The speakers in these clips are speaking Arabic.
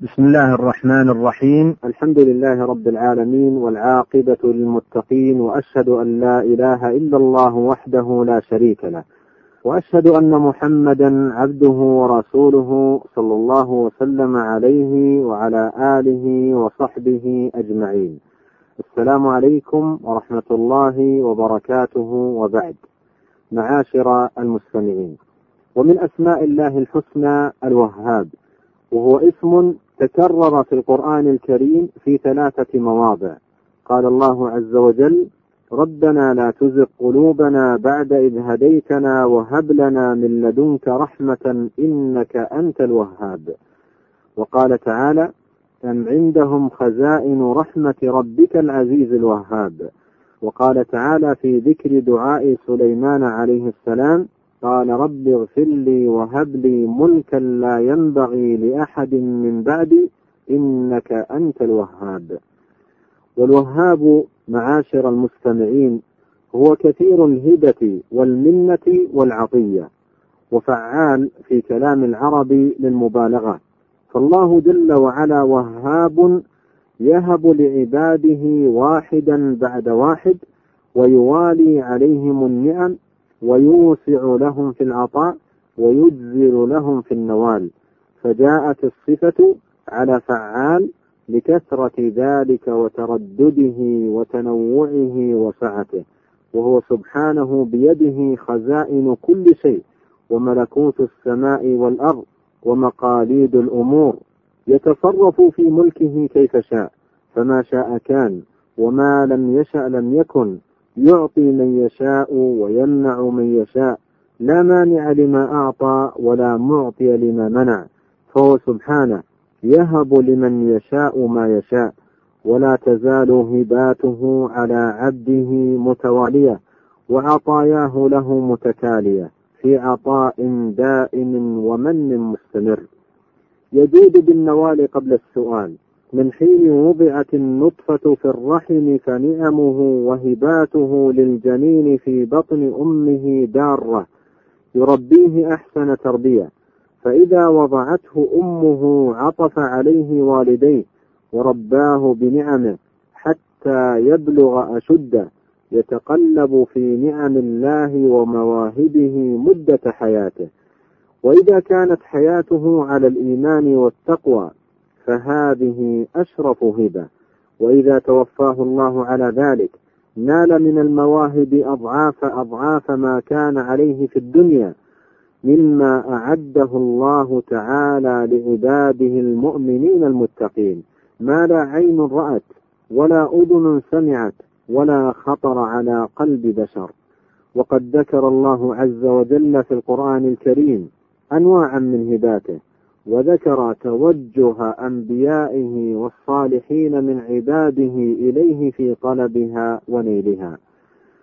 بسم الله الرحمن الرحيم. الحمد لله رب العالمين والعاقبة للمتقين وأشهد أن لا إله إلا الله وحده لا شريك له وأشهد أن محمدا عبده ورسوله صلى الله وسلم عليه وعلى آله وصحبه أجمعين. السلام عليكم ورحمة الله وبركاته وبعد. معاشر المستمعين ومن أسماء الله الحسنى الوهاب وهو اسم تكرر في القرآن الكريم في ثلاثة مواضع. قال الله عز وجل ربنا لا تزغ قلوبنا بعد إذ هديتنا وهب لنا من لدنك رحمة إنك أنت الوهاب. وقال تعالى أم عندهم خزائن رحمة ربك العزيز الوهاب. وقال تعالى في ذكر دعاء سليمان عليه السلام قال رب اغفر لي وهب لي ملكا لا ينبغي لأحد من بعدي إنك أنت الوهاب. والوهاب معاشر المستمعين هو كثير الهبة والمنة والعطية وفعال في كلام العرب للمبالغة. فالله جل وعلا وهاب يهب لعباده واحدا بعد واحد ويوالي عليهم النعم ويوسع لهم في العطاء ويجزل لهم في النوال. فجاءت الصفة على فعال لكثرة ذلك وتردده وتنوعه وسعته وهو سبحانه بيده خزائن كل شيء وملكوت السماء والأرض ومقاليد الأمور يتصرف في ملكه كيف شاء فما شاء كان وما لم يشأ لم يكن يعطي من يشاء ويمنع من يشاء. لا مانع لما أعطى ولا معطي لما منع. فهو سبحانه يهب لمن يشاء ما يشاء. ولا تزال هباته على عبده متوالية. وعطاياه له متتالية في عطاء دائم ومن مستمر. يجود بالنوال قبل السؤال. من حين وضعت النطفة في الرحم فنعمه وهباته للجنين في بطن أمه دارة. يربيه أحسن تربية. فإذا وضعته أمه عطف عليه والديه ورباه بنعمه حتى يبلغ أشده. يتقلب في نعم الله ومواهبه مدة حياته. وإذا كانت حياته على الإيمان والتقوى فهذه أشرف هبة وإذا توفاه الله على ذلك نال من المواهب أضعاف أضعاف ما كان عليه في الدنيا مما أعده الله تعالى لعباده المؤمنين المتقين. ما لا عين رأت ولا أذن سمعت ولا خطر على قلب بشر. وقد ذكر الله عز وجل في القرآن الكريم أنواعا من هباته. وذكر توجه أنبيائه والصالحين من عباده إليه في طلبها ونيلها.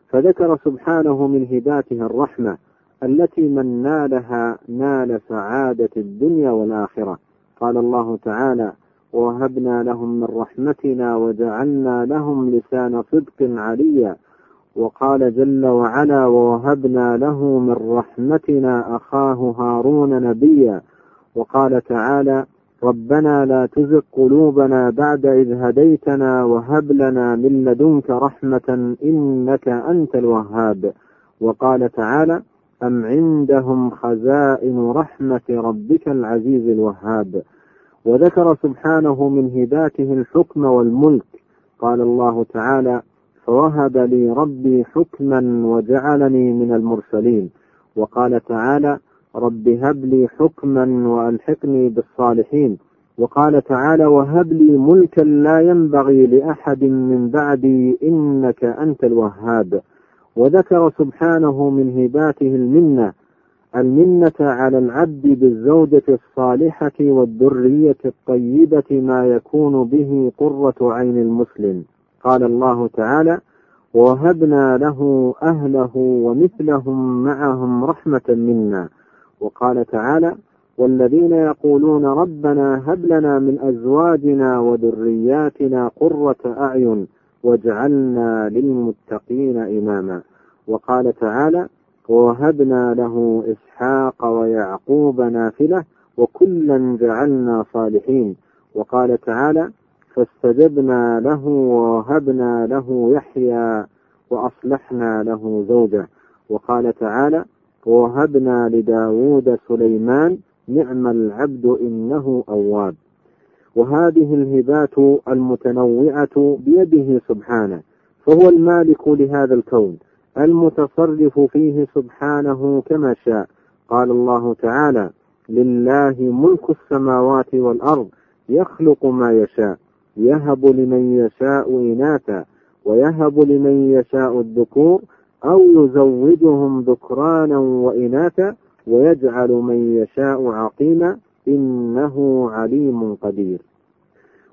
فذكر سبحانه من هباته الرحمة التي من نالها نال سعادة الدنيا والآخرة. قال الله تعالى ووهبنا لهم من رحمتنا وجعلنا لهم لسان صدق عليا. وقال جل وعلا ووهبنا له من رحمتنا أخاه هارون نبيا. وقال تعالى ربنا لا تزغ قلوبنا بعد إذ هديتنا وهب لنا من لدنك رحمة إنك أنت الوهاب. وقال تعالى أم عندهم خزائن رحمة ربك العزيز الوهاب. وذكر سبحانه من هباته الحكم والملك. قال الله تعالى فوهب لي ربي حكما وجعلني من المرسلين. وقال تعالى رب هب لي حكما وألحقني بالصالحين. وقال تعالى وهب لي ملكا لا ينبغي لأحد من بعدي إنك أنت الوهاب. وذكر سبحانه من هباته المنة المنة على العبد بالزوجة الصالحة والذرية الطيبة ما يكون به قرة عين المسلم. قال الله تعالى ووهبنا له أهله ومثلهم معهم رحمة منا. وقال تعالى والذين يقولون ربنا هب لنا من أزواجنا وذرياتنا قرة أعين واجعلنا للمتقين إماما. وقال تعالى ووهبنا له إسحاق ويعقوب نافلة وكلا جعلنا صالحين. وقال تعالى فاستجبنا له ووهبنا له يحيى وأصلحنا له زوجه. وقال تعالى ووهبنا لداود سليمان نعم العبد إنه أواب. وهذه الهبات المتنوعة بيده سبحانه فهو المالك لهذا الكون المتصرف فيه سبحانه كما شاء. قال الله تعالى لله ملك السماوات والأرض يخلق ما يشاء يهب لمن يشاء إناثا ويهب لمن يشاء الذكور أو يزوجهم ذكرانا وإناثا ويجعل من يشاء عقيما إنه عليم قدير.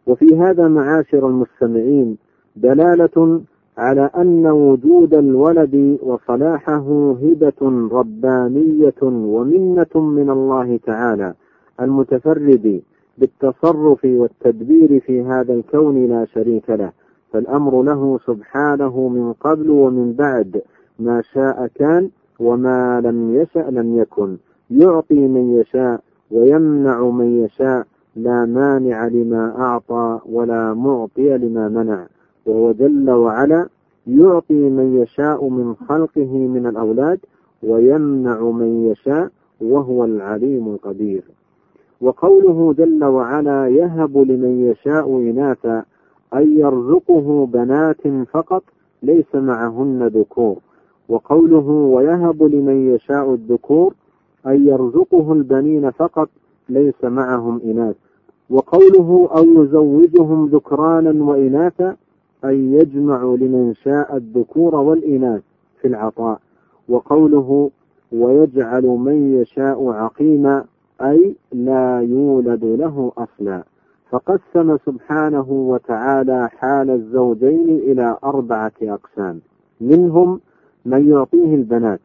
وفي هذا معاشر المستمعين دلالة على أن وجود الولد وصلاحه هبة ربانية ومنة من الله تعالى المتفرد بالتصرف والتدبير في هذا الكون لا شريك له فالأمر له سبحانه من قبل ومن بعد. ما شاء كان وما لم يشأ لم يكن. يعطي من يشاء ويمنع من يشاء. لا مانع لما أعطى ولا معطي لما منع. وهو جل وعلا يعطي من يشاء من خلقه من الأولاد ويمنع من يشاء وهو العليم القدير. وقوله جل وعلا يهب لمن يشاء إناثا أي يرزقه بنات فقط ليس معهن ذكور. وقوله ويهب لمن يشاء الذكور أي يرزقه البنين فقط ليس معهم إناث. وقوله أو يزوجهم ذكرانا وإناثا أي يجمع لمن شاء الذكور والإناث في العطاء. وقوله ويجعل من يشاء عقيما أي لا يولد له أصلا. فقسم سبحانه وتعالى حال الزوجين إلى أربعة أقسام. منهم من يعطيه البنات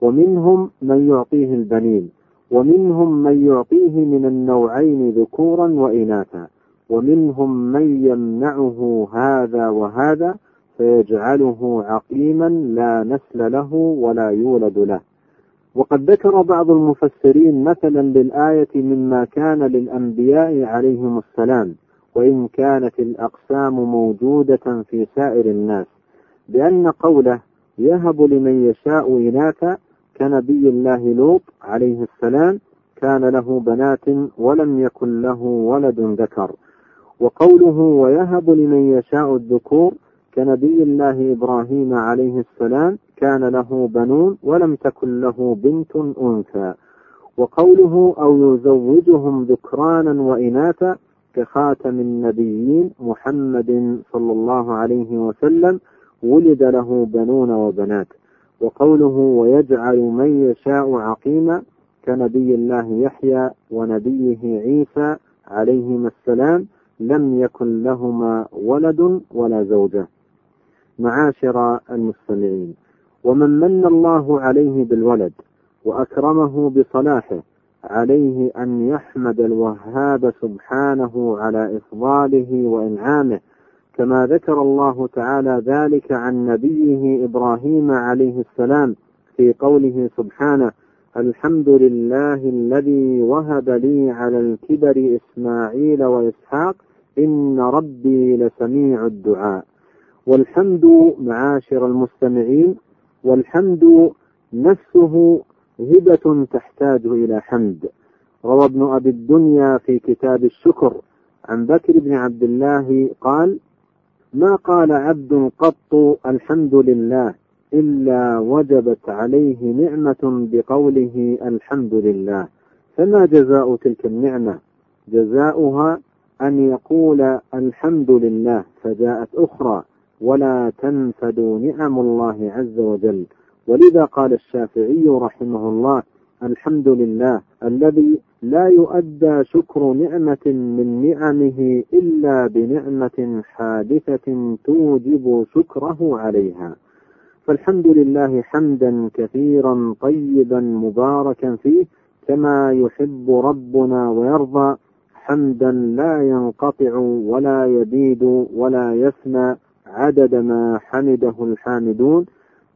ومنهم من يعطيه البنين ومنهم من يعطيه من النوعين ذكورا وإناثا ومنهم من يمنعه هذا وهذا فيجعله عقيما لا نسل له ولا يولد له. وقد ذكر بعض المفسرين مثلا للآية مما كان للأنبياء عليهم السلام وإن كانت الأقسام موجودة في سائر الناس بأن قوله يهب لمن يشاء إناثا كنبي الله لوط عليه السلام كان له بنات ولم يكن له ولد ذكر. وقوله ويهب لمن يشاء الذكور كنبي الله إبراهيم عليه السلام كان له بنون ولم تكن له بنت أنثى. وقوله أو يزوجهم ذكرانا وإناثا كخاتم النبيين محمد صلى الله عليه وسلم ولد له بنون وبنات. وقوله ويجعل من يشاء عقيما كنبي الله يحيى ونبيه عيسى عليهما السلام لم يكن لهما ولد ولا زوجة. معاشر المستمعين ومن من الله عليه بالولد وأكرمه بصلاحه عليه أن يحمد الوهاب سبحانه على إفضاله وإنعامه كما ذكر الله تعالى ذلك عن نبيه إبراهيم عليه السلام في قوله سبحانه الحمد لله الذي وهب لي على الكبر إسماعيل وإسحاق إن ربي لسميع الدعاء. والحمد معاشر المستمعين والحمد نفسه هبة تحتاج إلى حمد. روى ابن أبي الدنيا في كتاب الشكر عن بكر بن عبد الله قال ما قال عبد قط الحمد لله إلا وجبت عليه نعمة بقوله الحمد لله. فما جزاء تلك النعمة؟ جزاؤها أن يقول الحمد لله فجاءت أخرى ولا تنفد نعم الله عز وجل. ولذا قال الشافعي رحمه الله الحمد لله الذي لا يؤدى شكر نعمة من نعمه إلا بنعمة حادثة توجب شكره عليها. فالحمد لله حمدا كثيرا طيبا مباركا فيه كما يحب ربنا ويرضى حمدا لا ينقطع ولا يبيد ولا يفنى عدد ما حمده الحامدون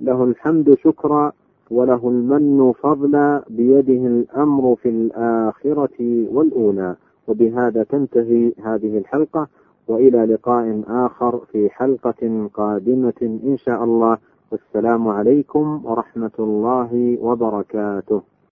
له الحمد شكرا وله المن فضلا بيده الأمر في الآخرة والأولى. وبهذا تنتهي هذه الحلقة وإلى لقاء آخر في حلقة قادمة إن شاء الله. والسلام عليكم ورحمة الله وبركاته.